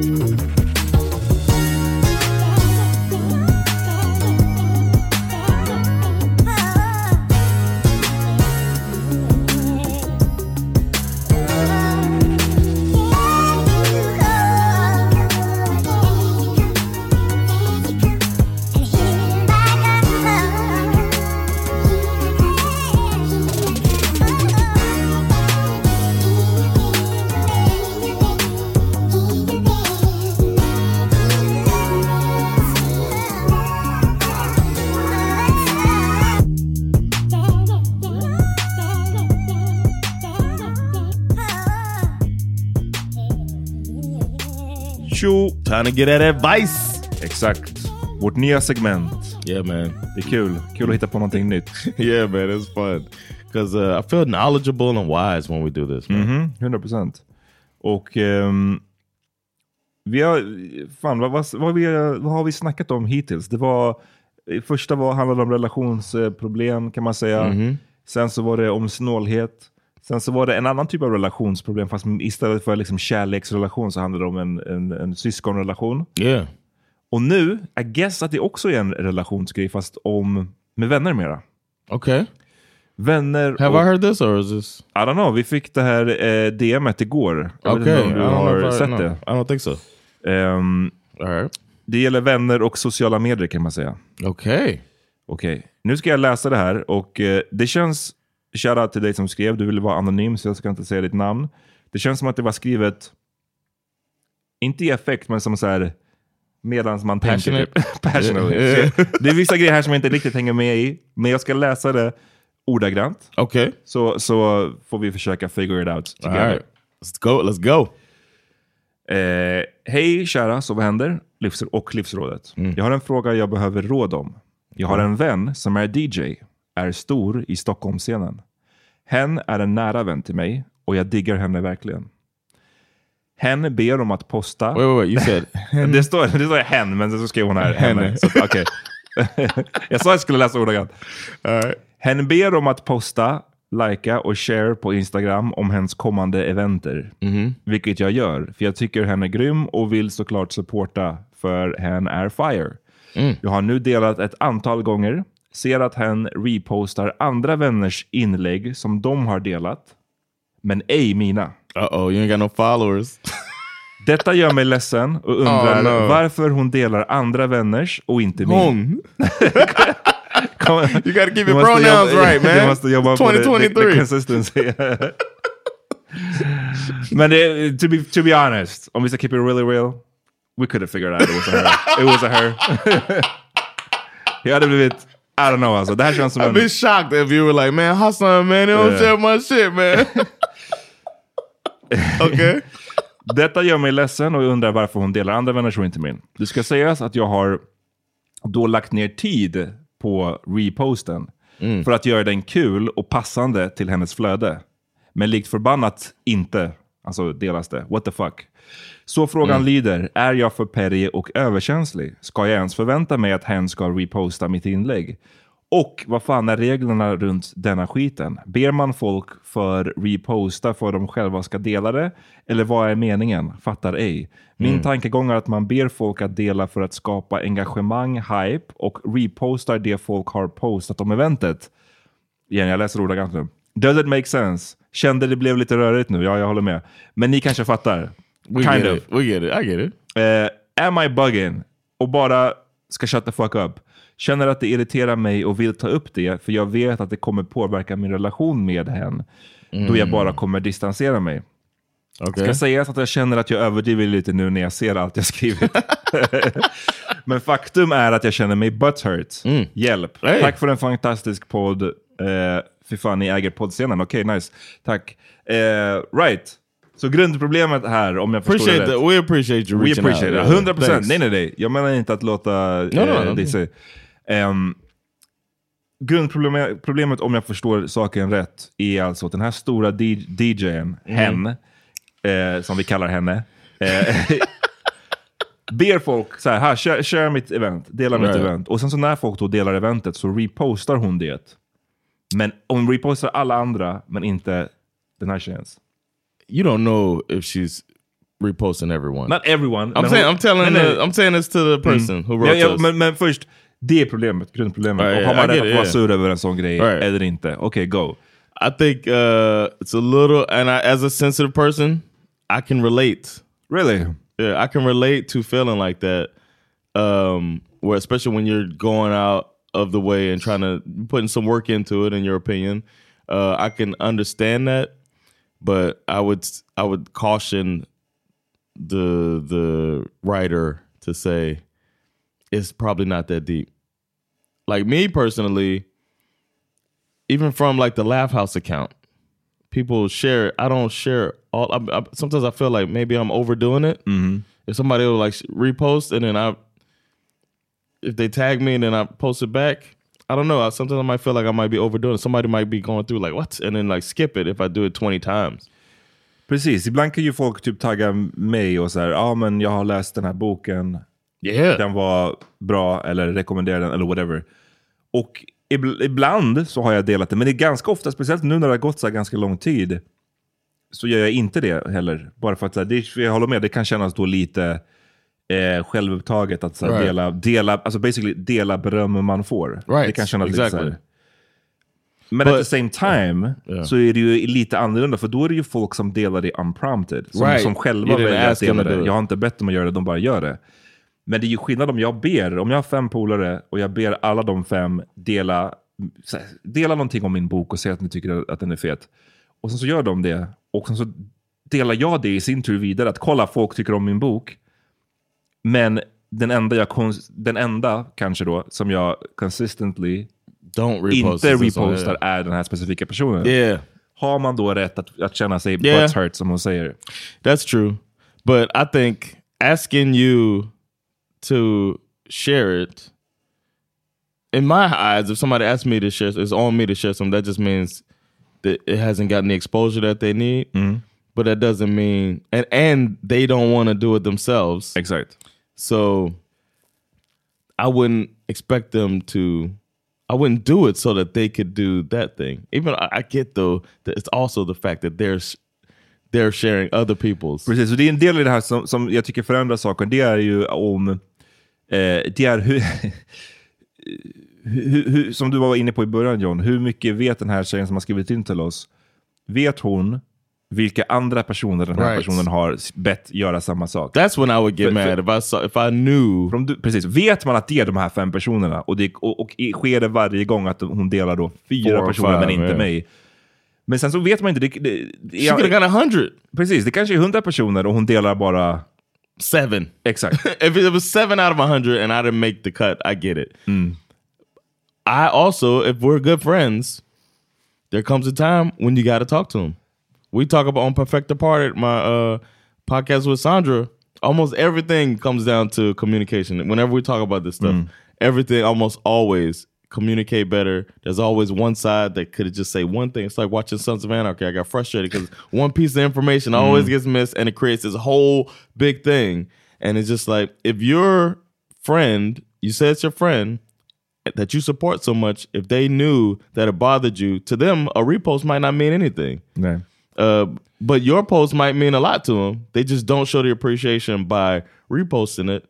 Thank you. Time to get that advice! Exakt. Vårt nya segment. Yeah man. Det är kul. Kul att hitta på någonting nytt. yeah man, it's fun. Because uh, I feel knowledgeable and wise when we do this. Man. Mhm, 100 procent. Och ehm, vi har, fan, vad, vad, vad, vi, vad har vi snackat om hittills? Det var, första var, handlade om relationsproblem kan man säga. Mhm. Sen så var det om snålhet. Sen så var det en annan typ av relationsproblem, fast istället för liksom kärleksrelation så handlade det om en, en, en syskonrelation. Yeah. Och nu, I guess att det också är en relationsgrej, fast om med vänner mera. Okay. Vänner Have och, I heard this or is this? I don't know, vi fick det här eh, DMet igår. Jag vet Okay. inte om I du har I, sett no, det. I don't think so. Ehm, All right. det gäller vänner och sociala medier kan man säga. Okay. Okej, nu ska jag läsa det här och eh, det känns, shoutout till dig som skrev, du ville vara anonym så jag ska inte säga ditt namn. Det känns som att det var skrivet, inte i effekt, men som så här medans man Passionate. tänker. Typ. Passionately. Det är vissa grejer här som jag inte riktigt hänger med i, men jag ska läsa det ordagrant. Okay. Så, så får vi försöka figure it out All together. right. Let's go, let's go. Eh, Hej kära Så vad händer? Livs och Livsrådet. Jag har en fråga jag behöver råd om. Jag har en vän som är DJ, är stor i Stockholmsscenen. Hen är en nära vän till mig och jag diggar henne verkligen. Hen ber om att posta... Wait, wait, wait. You said Det står, det står hen, men så skrev hon här henne. Så, okej. jag sa att jag skulle läsa ordagrant. Hen ber om att posta, likea och share på Instagram om hennes kommande eventer. Vilket jag gör, för jag tycker hen är grym och vill såklart supporta, för hen är fire. Jag har nu delat ett antal gånger, ser att hen repostar andra vänners inlägg som de har delat, men ej mina. Uh oh, you ain't got no followers. Detta gör mig ledsen och undrar Oh, no. varför hon delar andra vänners och inte min. Hon. Kom- You gotta keep your pronouns jobba- right, man. Du måste jobba på det, the, the 2023. consistency. Men det, to, be, to be honest, om vi ska keep it really real, we could have figured out it was a her. It was a her. Jag hade blivit, I don't know alltså. Det här känns som I'd en... be shocked if you were like, man, Hassan, man, they don't Yeah. share my shit, man. okay. Detta gör mig ledsen och undrar varför hon delar andra vänners och inte min. Det ska sägas att jag har då lagt ner tid på reposten för att göra den kul och passande till hennes flöde. Men likt förbannat inte alltså delas det. What the fuck? Så frågan lyder, är jag för perrig och överkänslig? Ska jag ens förvänta mig att hen ska reposta mitt inlägg? Och vad fan är reglerna runt denna skiten? Ber man folk för reposta för att de själva ska dela det? Eller vad är meningen? Fattar ej. Min tankegång är att man ber folk att dela för att skapa engagemang, hype och repostar det folk har postat om eventet. Igen, jag läser ordagrant nu. Does it make sense? Kände det blev lite rörigt nu, ja jag håller med. Men ni kanske fattar? We kind of. it. We get it. I get it. Eh, am I bugging? Och bara ska shut the fuck up. Känner att det irriterar mig och vill ta upp det, för jag vet att det kommer påverka min relation med hen. Då jag bara kommer distansera mig. Okay. Ska sägas att jag känner att jag överdriver lite nu när jag ser allt jag skrivit. Men faktum är att jag känner mig butthurt. Hjälp. Hey. Tack för en fantastisk podd. Uh, fy fan, ni äger poddscenen. Okej, nice. Tack. Eh, right. Så grundproblemet här, om jag förstår Appreciate det rätt. We appreciate you We appreciate out. it. Yeah. 100 procent. Thanks. Nej, nej, nej. Jag menar inte att låta No, no, eh, no. dig säga. Ehm, grundproblemet, problemet, om jag förstår saken rätt, är alltså att den här stora DJn, hen, eh, som vi kallar henne, eh, ber folk så här, här share, share mitt event, dela mitt Right. event. Och sen så när folk då delar eventet så repostar hon det. Men hon repostar alla andra, men inte den här tjejens. You don't know if she's reposting everyone. Not everyone. I'm saying hon- I'm telling Nej, nej. the, I'm saying this to the person who Ja, wrote ja, us. men, men först, det är problemet, grundproblemet. Right, yeah, har man rätt att vara sur över en sån grej Right. eller inte? Okej, go. I think uh, it's a little, and I, as a sensitive person, I can relate. Really? Yeah, I can relate to feeling like that. Um, where especially when you're going out of the way and trying to putting some work into it, in your opinion, uh, I can understand that. But I would I would caution the the writer to say it's probably not that deep. Like me personally, even from like the Laugh House account, people share. I don't share all. I, I, sometimes I feel like maybe I'm overdoing it. If somebody will like repost and then I, if they tag me and then I post it back, I don't know. Sometimes I might feel like I might be overdoing it. Somebody might be going through like what, and then like skip it if I do it twenty times. Precis, ibland kan ju folk typ tagga mig och så här, ja ah, men jag har läst den här boken, Yeah, den var bra eller rekommenderar den eller whatever. Och ib- ibland så har jag delat det, men det är ganska ofta, speciellt nu när det har gått så ganska lång tid, så gör jag inte det heller. Bara för att här, det, jag håller med, det kan kännas då lite eh, självupptaget att så här, Right. dela, dela, alltså basically dela beröm man får. Right, Det kan kännas lite exactly. här. Men at But- the same time Yeah. så är det ju lite annorlunda, för då är det ju folk som delar det unprompted. Som, Right. som själva väljer att dela det. Jag har inte bett dem att göra det, de bara gör det. Men det är ju skillnad om jag ber, om jag har fem polare och jag ber alla de fem dela, här, dela någonting om min bok och säga att ni tycker att den är fet. Och sen så gör de det, och sen så delar jag det i sin tur vidare, att kolla, folk tycker om min bok. Men den enda, jag den enda kanske då, som jag consistently don't repost. inte repostar är den här specifika personen. Yeah, har man då rätt att, att känna sig Yeah. butts hurt som hon säger? That's true. But I think asking you to share it, in my eyes, if somebody asks me to share, it's on me to share something. That just means that it hasn't gotten the exposure that they need. But that doesn't mean, and and they don't want to do it themselves. Exakt. So I wouldn't expect them to. I wouldn't do it so that they could do that thing. Even I, I get though that it's also the fact that there's they're sharing other people's. Precis, och det är en del i det här som, som jag tycker förändrar saken. Det är ju om... Eh, det är hur, hur, hur... Som du var inne på i början John, hur mycket vet den här tjejen som har skrivit in till oss? Vet hon vilka andra personer den här Right. personen har bett göra samma sak? That's when I would get För- för- mad if I saw if I knew. Om du, precis, vet man att det är de här fem personerna och, det, och, och sker det varje gång att hon delar då fyra Four personer men five, inte yeah. mig. Men sen så vet man inte. Det, det, det, She could have got a hundred, precis, det kanske är hundra personer och hon delar bara... seven. Exakt. if it was seven out of a hundred and I didn't make the cut, I get it. I also, if we're good friends, there comes a time when you got to talk to them. We talk about on Perfect Apart, my uh, podcast with Sandra. Almost everything comes down to communication. Whenever we talk about this stuff, mm. everything almost always communicate better. There's always one side that could just say one thing. It's like watching Sons of Anarchy. I got frustrated because one piece of information mm-hmm. always gets missed and it creates this whole big thing. And it's just like if your friend, you say it's your friend eh, that you support so much, if they knew that it bothered you, to them a repost might not mean anything. Uh, but your post might mean a lot to them. They just don't show the appreciation by reposting it.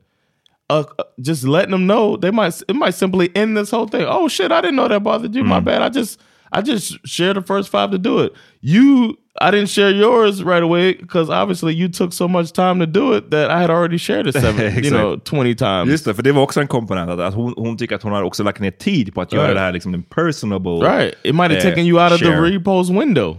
Uh, uh, just letting them know they might it might simply end this whole thing. Oh shit, I didn't know that bothered you. My bad. I just I just shared the first five to do it. You I didn't share yours right away because obviously you took so much time to do it that I had already shared it seven, you know, twenty times. Just det, för det var också en komponent. Att, att hon, hon tycker att hon har också lagt ner tid på att göra Right. det här liksom en personable... Right. It might have eh, taken you out of share. the repost window.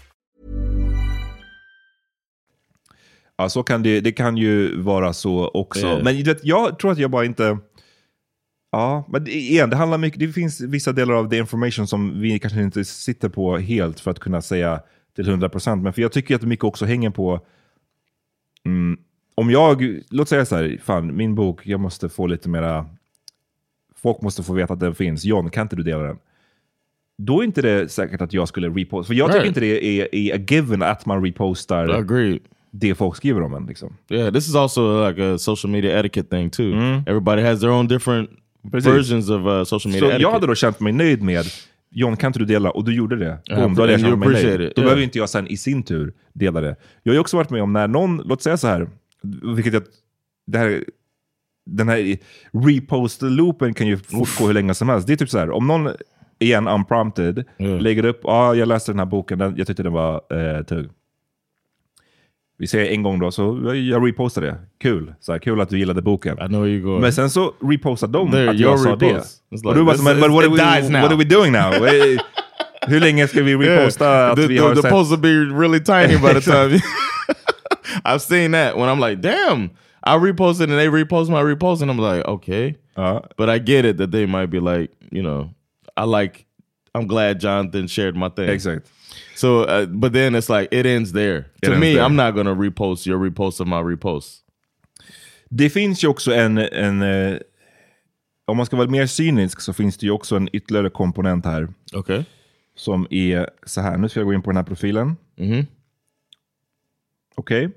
Ja, så kan det, det kan ju vara så också. Yeah. Men vet, jag tror att jag bara inte... Ja, men igen, det handlar mycket... Det finns vissa delar av the information som vi kanske inte sitter på helt för att kunna säga till 100%. Men för jag tycker att mycket också hänger på... Mm, om jag... Låt säga så här, fan, min bok, jag måste få lite mera... Folk måste få veta att den finns. John, kan inte du dela den? Då är inte det säkert att jag skulle reposta. För jag tycker Right. inte det är, är a given att man repostar Agreed. Det folk skriver om en. Liksom. Yeah, this is also like a social media etiquette thing too. Everybody has their own different Precis. versions of uh, social media Så etiquette. jag hade då känt mig nöjd med, John kan inte du dela? Och du gjorde det. Boom, då hade jag känt mig nöjd. it, Då yeah. behöver inte jag sen i sin tur dela det. Jag har också varit med om när någon, låt säga så här, vilket jag, det här, den här repost-loopen kan ju fortgå hur länge som helst. Det är typ så här, om någon, igen unprompted, Yeah. lägger upp, ja ah, jag läste den här boken, den, jag tyckte den var eh, tung. Vi säger en gång då, så jag- repostar det. Kul. Så här, kul att du gillade boken. Men sen så repostar de There, att jag sa det. repost. It's like, och du bara, is- but what, are we, what are we doing now? Hur länge ska vi reposta att the, vi the, har the post will be really tiny by the time. I've seen that when I'm like, damn, I reposted and they repost my repost, and I'm like, okay, Ja. but I get it that they might be like, you know, I like, I'm glad Jonathan shared my thing. Exakt. So, uh, but then it's like it ends there. It to ends me, there. I'm not gonna repost your repost of my repost. Det finns ju också en, en eh, om man ska vara mer cynisk så finns det ju också en ytterligare komponent här. Okay. Som är så här, nu ska jag gå in på den här profilen. Mhm. Okej.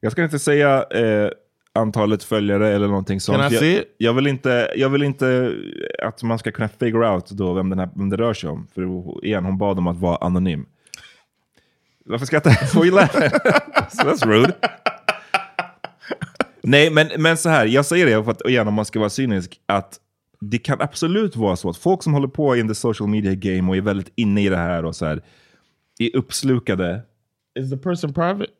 Jag ska inte säga eh, antalet följare eller någonting sånt. I jag, jag, vill inte, jag vill inte att man ska kunna figure out då vem, den här, vem det rör sig om. För igen, hon bad om att vara anonym. Varför skrattar jag? Får ju lära So That's rude. Nej, men, men så här, jag säger det för att igen, om man ska vara cynisk, att det kan absolut vara så att folk som håller på in the social media game och är väldigt inne i det här och så här, är uppslukade. Is the person private?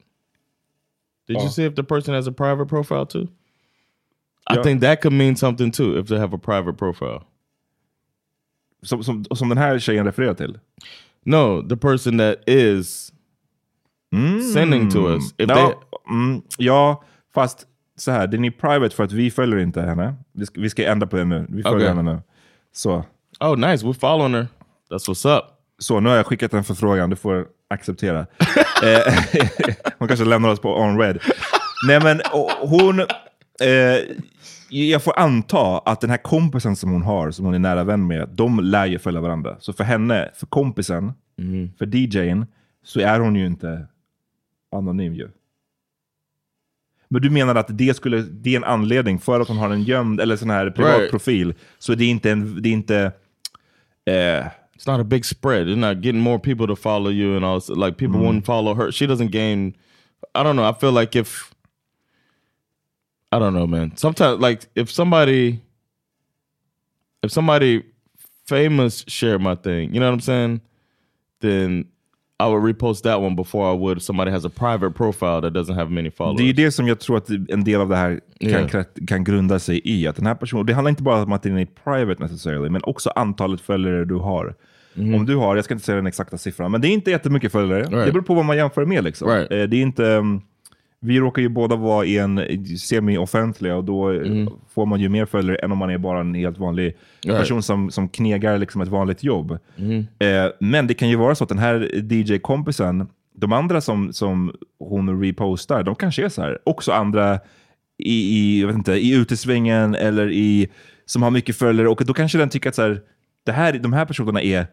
Did Oh. you see if the person has a private profile too? I Yeah. think that could mean something too if they have a private profile. Som, som, som den här tjejen refererar till. No, the person that is sending to us. If ja, they, mm, ja, fast så här, den är private för att vi följer inte henne. Vi ska, vi ska ändra på det nu. Vi följer Okej. henne nu. Så. oh, nice. We're following her. That's what's up. Så, nu har jag skickat en förfrågan. Du får acceptera. Eh, hon kanske lämnar oss på on red. Nej men hon... Eh, jag får anta att den här kompisen som hon har, som hon är nära vän med, de lär ju följa varandra. Så för henne, för kompisen, för DJn, så är hon ju inte anonym ju. Men du menar att det, skulle, det är en anledning för att hon har en gömd eller sån här privat Right. profil. Så det är inte en... Det är inte eh, It's not a big spread. You're not getting more people to follow you and all. Like people mm-hmm. wouldn't follow her. She doesn't gain. I don't know. I feel like if I don't know, man. Sometimes, like if somebody, if somebody famous shared my thing, you know what I'm saying? Then I would repost that one before I would somebody has a private profile that doesn't have many followers. Det är det som jag tror att en del av det här kan, Yeah. kan grunda sig i. Att den här personen, det handlar inte bara om att den är private necessarily, men också antalet följare du har. Om du har, jag ska inte säga den exakta siffran, men det är inte jättemycket följare. Det beror på vad man jämför med. Liksom. Right. Eh, Det är inte, um, vi råkar ju båda vara i en semi-offentliga och då eh, får man ju mer följare än om man är bara en helt vanlig Right. person som, som knegar liksom ett vanligt jobb. Eh, men det kan ju vara så att den här DJ-kompisen, de andra som, som hon repostar, de kanske är så här. Också andra i, i, jag vet inte, i utesvängen eller i, som har mycket följare. Och då kanske den tycker att så här, det här, de här personerna är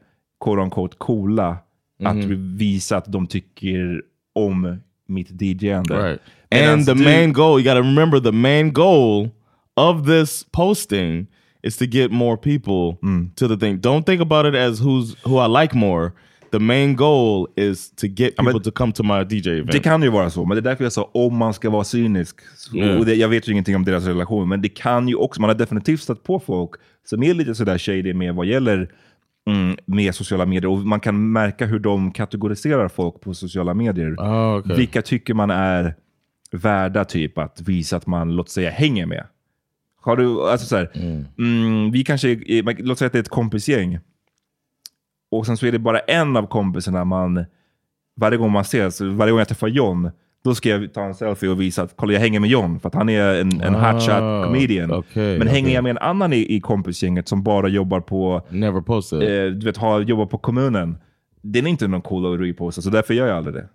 quote unquote coola. Att visa att de tycker om mitt DJ-ande. Right. And the main goal, you got to remember the main goal of this posting is to get more people to the thing. Don't think about it as who's who I like more. The main goal is to get men- people to come to my DJ event. Det kan ju vara så, men det är därför jag sa om man ska vara cynisk. Yeah. Och det, jag vet ju ingenting om deras relation, men det kan ju också, man har definitivt stött på folk som är lite sådär shady med vad gäller mm, med sociala medier. Och man kan märka hur de kategoriserar folk på sociala medier. Oh, okay. Vilka tycker man är värda typ att visa att man, låt säga, hänger med. Har du, alltså så här, mm, vi kanske, är- man- låt säga att det är ett kompisgäng. Och sen så är det bara en av kompisarna man, varje gång man ses, varje gång jag träffar John, då ska jag ta en selfie och visa att kolla jag hänger med John, för att han är en, en hotshot Ah, comedian. okej, Men hänger jag med en annan i, i kompisgänget som bara jobbar på, Never posted. eh, du vet, har, jobbar på kommunen, den är inte någon cool att reposta, så därför gör jag aldrig det.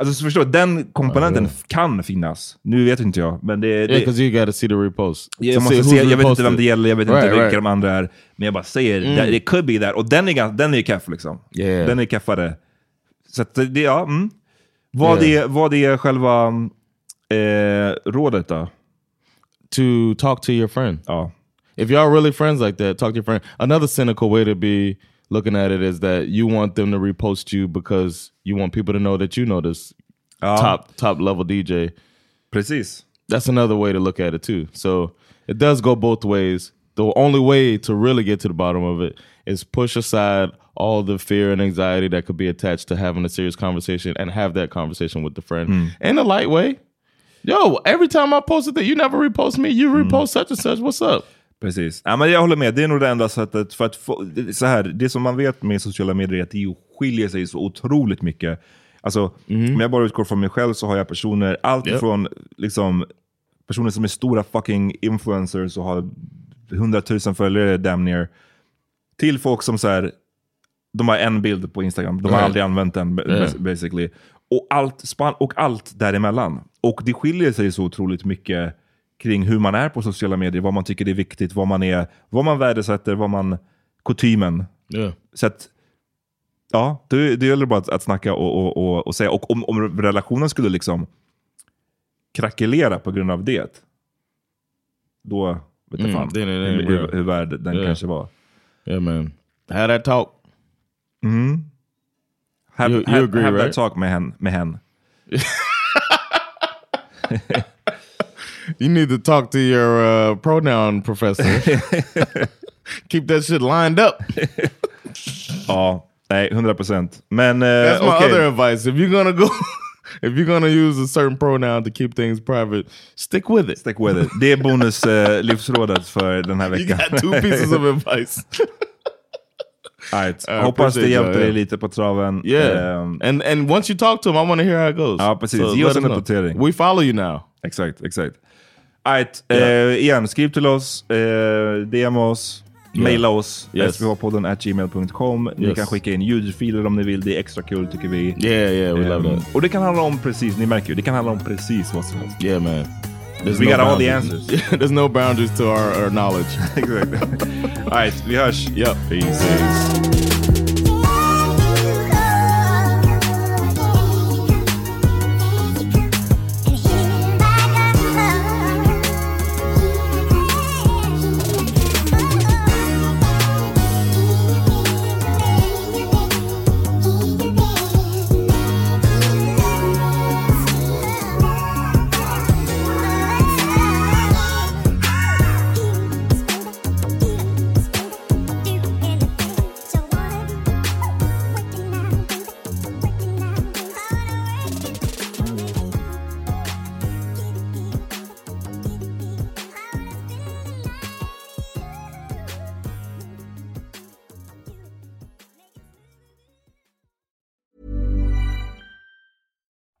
Alltså så förstår den komponenten kan finnas. Nu vet inte jag, men det... yeah, det because you got to see the repost. jag, måste see se, jag vet inte vem det gäller, jag vet Right, inte vilka right. de andra är. Men jag bara säger, that it could be that. Och den är, den är keff liksom. Yeah. Den är keffare. Så det, ja, mm. Vad, Yeah. är, vad är själva eh, rådet då? to talk to your friend. Ja. If y'all really friends like that, talk to your friend. Another cynical way to be looking at it is that you want them to repost you because you want people to know that you know this Ja, top top level DJ. precis. That's another way to look at it too. So it does go both ways. The only way to really get to the bottom of it is push aside all the fear and anxiety that could be attached to having a serious conversation and have that conversation with the friend in a light way. Yo, every time I posted that, you never repost me. You repost such and such. What's up? Precis. Ja, men jag håller med, det är nog det enda sättet. För att få, så här, det som man vet med sociala medier är att det skiljer sig så otroligt mycket. Alltså, Om jag bara utgår från mig själv så har jag personer, allt Yep. ifrån liksom, personer som är stora fucking influencers och har hundratusen följare damn near, till folk som så här, de har en bild på Instagram, de har Right. aldrig använt den basically. Och allt, span, och allt däremellan. Och det skiljer sig så otroligt mycket kring hur man är på sociala medier, vad man tycker är viktigt, vad man är, vad man värdesätter, vad man, kutymen. Yeah. Så att, ja, det, det gäller bara att, att snacka och, och, och, och säga. Och om, om relationen skulle liksom krackelera på grund av det, då vet jag Mm, fan det det hur, bra. hur, hur värd den Yeah. kanske var. Yeah, man. Had that talk. Mm. Have, You- you have, agree, have right? that talk. Med hen. You need to talk to your uh, pronoun professor. Keep that shit lined up. Ja, nej, 100 procent. Men eh, That's my okej. other advice. If you're gonna go, if you're gonna use a certain pronoun to keep things private, stick with it. Stick with it. Det är bonus eh, livsrådet för den här veckan. You got two pieces of advice. Right. I Hoppas det hjälpte dig yeah. lite på traven. Yeah, Ehm, and and once you talk to him, I want to hear how it goes. Ja, precis. So Ge oss en uppdatering. We follow you now. Exakt, exakt. Right. Eh, igen, skriv till oss, eh, DM oss, maila oss, Yes. svhpodden at gmail.com. Ni Yes. kan skicka in ljudfiler om ni vill, det är extra kul tycker vi. Yeah, yeah, we love Ehm, that. Och det kan handla om precis, ni märker ju, det kan handla om precis vad som helst. Yeah, man. There's We got all the answers. There's no boundaries to our, our knowledge. Exakt. Alright, vi hörs. Yep. Peace.